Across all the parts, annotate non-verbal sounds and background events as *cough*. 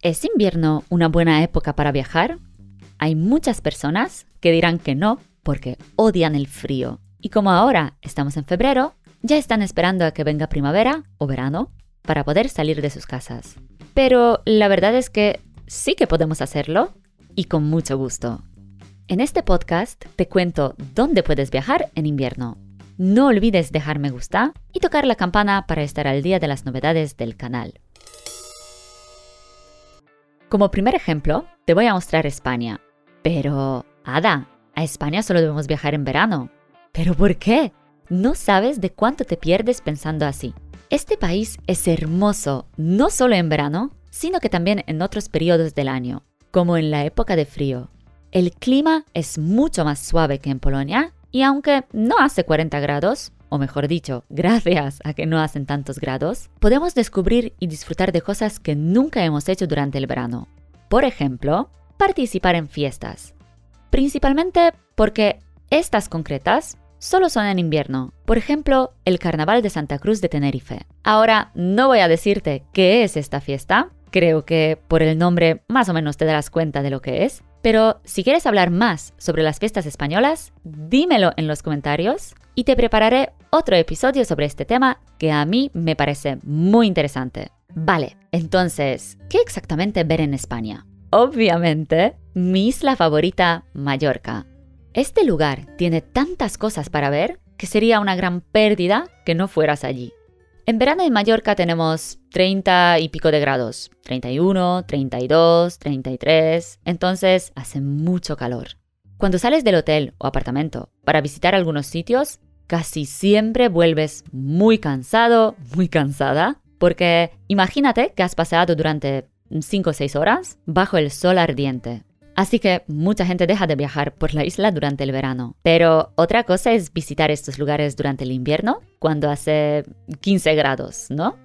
¿Es invierno una buena época para viajar? Hay muchas personas que dirán que no porque odian el frío. Y como ahora estamos en febrero, ya están esperando a que venga primavera o verano para poder salir de sus casas. Pero la verdad es que sí que podemos hacerlo y con mucho gusto. En este podcast te cuento dónde puedes viajar en invierno. No olvides dejar me gusta y tocar la campana para estar al día de las novedades del canal. Como primer ejemplo, te voy a mostrar España. Pero, Ada, a España solo debemos viajar en verano. ¿Pero por qué? No sabes de cuánto te pierdes pensando así. Este país es hermoso, no solo en verano, sino que también en otros periodos del año, como en la época de frío. El clima es mucho más suave que en Polonia y aunque no hace 40 grados, o mejor dicho, gracias a que no hacen tantos grados, podemos descubrir y disfrutar de cosas que nunca hemos hecho durante el verano. Por ejemplo, participar en fiestas. Principalmente porque estas concretas solo son en invierno. Por ejemplo, el Carnaval de Santa Cruz de Tenerife. Ahora, no voy a decirte qué es esta fiesta, creo que por el nombre más o menos te darás cuenta de lo que es, pero si quieres hablar más sobre las fiestas españolas, dímelo en los comentarios y te prepararé otro episodio sobre este tema que a mí me parece muy interesante. Vale, entonces, ¿qué exactamente ver en España? Obviamente, mi isla favorita, Mallorca. Este lugar tiene tantas cosas para ver que sería una gran pérdida que no fueras allí. En verano en Mallorca tenemos 30 y pico de grados, 31, 32, 33, entonces hace mucho calor. Cuando sales del hotel o apartamento para visitar algunos sitios, casi siempre vuelves muy cansado, muy cansada, porque imagínate que has paseado durante 5 o 6 horas bajo el sol ardiente. Así que mucha gente deja de viajar por la isla durante el verano. Pero otra cosa es visitar estos lugares durante el invierno, cuando hace 15 grados, ¿no?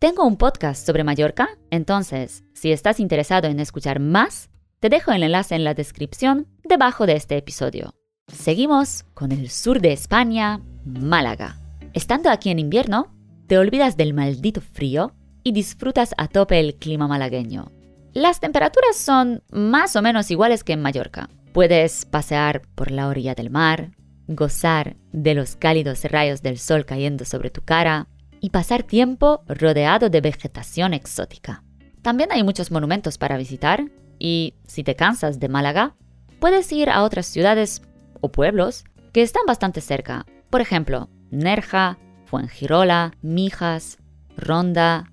Tengo un podcast sobre Mallorca, entonces, si estás interesado en escuchar más, te dejo el enlace en la descripción debajo de este episodio. Seguimos con el sur de España, Málaga. Estando aquí en invierno, te olvidas del maldito frío y disfrutas a tope el clima malagueño. Las temperaturas son más o menos iguales que en Mallorca. Puedes pasear por la orilla del mar, gozar de los cálidos rayos del sol cayendo sobre tu cara y pasar tiempo rodeado de vegetación exótica. También hay muchos monumentos para visitar y si te cansas de Málaga, puedes ir a otras ciudades o pueblos que están bastante cerca. Por ejemplo, Nerja, Fuengirola, Mijas, Ronda,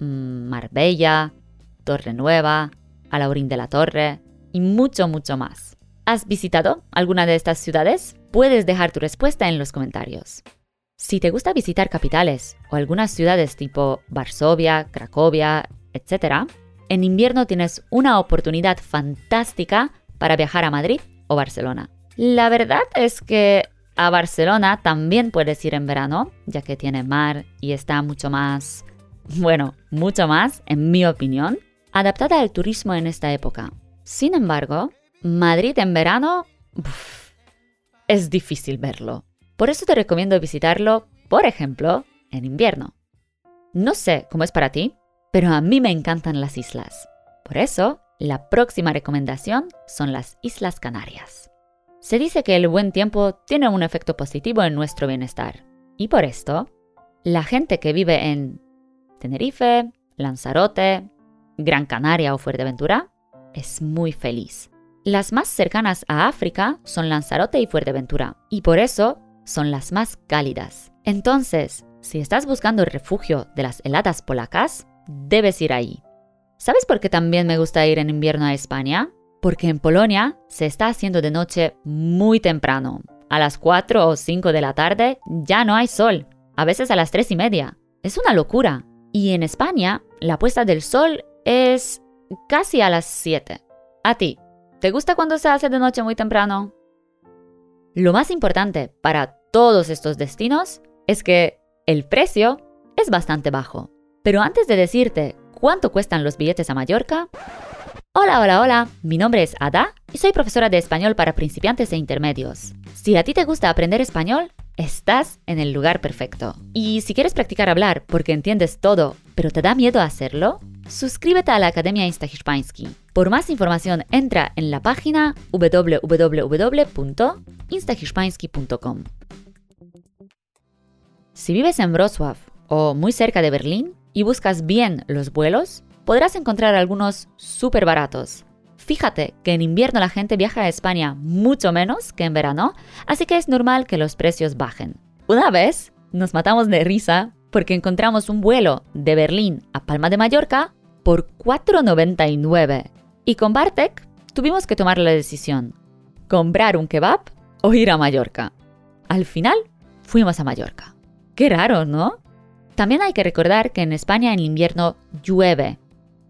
mm, Marbella, Torre Nueva, Alaurín de la Torre y mucho, mucho más. ¿Has visitado alguna de estas ciudades? Puedes dejar tu respuesta en los comentarios. Si te gusta visitar capitales o algunas ciudades tipo Varsovia, Cracovia, etc., en invierno tienes una oportunidad fantástica para viajar a Madrid o Barcelona. La verdad es que a Barcelona también puedes ir en verano, ya que tiene mar y está mucho más, *laughs* bueno, mucho más, en mi opinión, adaptada al turismo en esta época. Sin embargo, Madrid en verano es difícil verlo. Por eso te recomiendo visitarlo, por ejemplo, en invierno. No sé cómo es para ti, pero a mí me encantan las islas. Por eso, la próxima recomendación son las Islas Canarias. Se dice que el buen tiempo tiene un efecto positivo en nuestro bienestar. Y por esto, la gente que vive en Tenerife, Lanzarote, Gran Canaria o Fuerteventura es muy feliz. Las más cercanas a África son Lanzarote y Fuerteventura, y por eso son las más cálidas. Entonces, si estás buscando refugio de las heladas polacas, debes ir ahí. ¿Sabes por qué también me gusta ir en invierno a España? Porque en Polonia se está haciendo de noche muy temprano. A las 4 o 5 de la tarde ya no hay sol, a veces a las 3 y media. Es una locura. Y en España, la puesta del sol es casi a las 7. ¿A ti? ¿Te gusta cuando se hace de noche muy temprano? Lo más importante para todos estos destinos es que el precio es bastante bajo. Pero antes de decirte cuánto cuestan los billetes a Mallorca, Hola, hola, hola, mi nombre es Ada y soy profesora de español para principiantes e intermedios. Si a ti te gusta aprender español, estás en el lugar perfecto. Y si quieres practicar hablar porque entiendes todo, pero te da miedo hacerlo, suscríbete a la Academia Instahiszpański. Por más información entra en la página www.instahiszpański.com. Si vives en Wrocław o muy cerca de Berlín y buscas bien los vuelos, podrás encontrar algunos súper baratos. Fíjate que en invierno la gente viaja a España mucho menos que en verano, así que es normal que los precios bajen. Una vez nos matamos de risa porque encontramos un vuelo de Berlín a Palma de Mallorca por 4,99. Y con Bartek tuvimos que tomar la decisión, comprar un kebab o ir a Mallorca. Al final, fuimos a Mallorca. Qué raro, ¿no? También hay que recordar que en España en invierno llueve.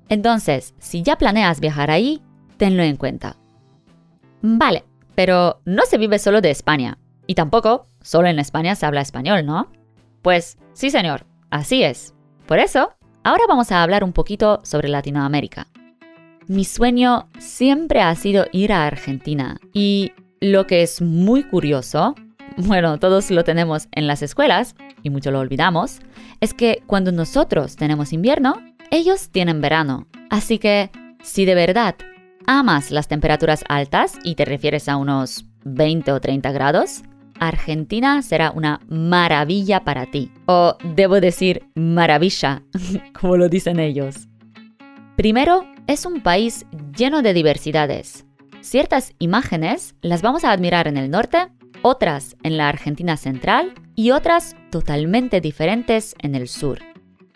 Entonces, si ya planeas viajar ahí, tenlo en cuenta. Vale, pero no se vive solo de España. Y tampoco solo en España se habla español, ¿no? Pues sí, señor, así es. Por eso, ahora vamos a hablar un poquito sobre Latinoamérica. Mi sueño siempre ha sido ir a Argentina y lo que es muy curioso, *laughs* bueno, todos lo tenemos en las escuelas y mucho lo olvidamos, es que cuando nosotros tenemos invierno, ellos tienen verano. Así que, si de verdad amas las temperaturas altas y te refieres a unos 20 o 30 grados, Argentina será una maravilla para ti. O debo decir maravilla, *laughs* como lo dicen ellos. Primero, es un país lleno de diversidades. Ciertas imágenes las vamos a admirar en el norte, otras en la Argentina central y otras totalmente diferentes en el sur.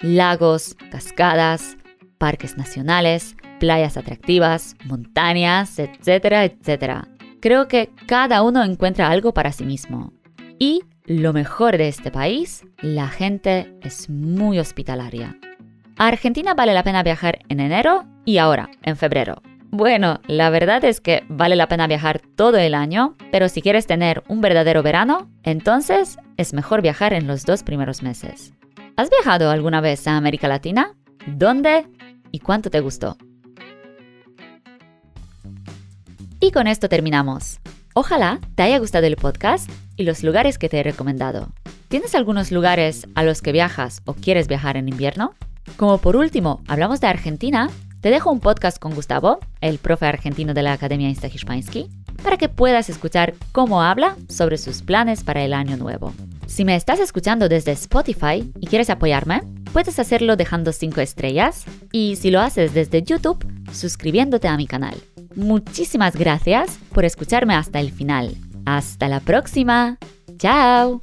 Lagos, cascadas, parques nacionales, playas atractivas, montañas, etcétera, etcétera. Creo que cada uno encuentra algo para sí mismo. Y lo mejor de este país, la gente es muy hospitalaria. A Argentina vale la pena viajar en enero y ahora, en febrero. Bueno, la verdad es que vale la pena viajar todo el año, pero si quieres tener un verdadero verano, entonces es mejor viajar en los dos primeros meses. ¿Has viajado alguna vez a América Latina? ¿Dónde? ¿Y cuánto te gustó? Y con esto terminamos. Ojalá te haya gustado el podcast y los lugares que te he recomendado. ¿Tienes algunos lugares a los que viajas o quieres viajar en invierno? Como por último, hablamos de Argentina, te dejo un podcast con Gustavo, el profe argentino de la Academia Instahiszpański, para que puedas escuchar cómo habla sobre sus planes para el año nuevo. Si me estás escuchando desde Spotify y quieres apoyarme, puedes hacerlo dejando 5 estrellas y si lo haces desde YouTube, suscribiéndote a mi canal. Muchísimas gracias por escucharme hasta el final. Hasta la próxima. Chao.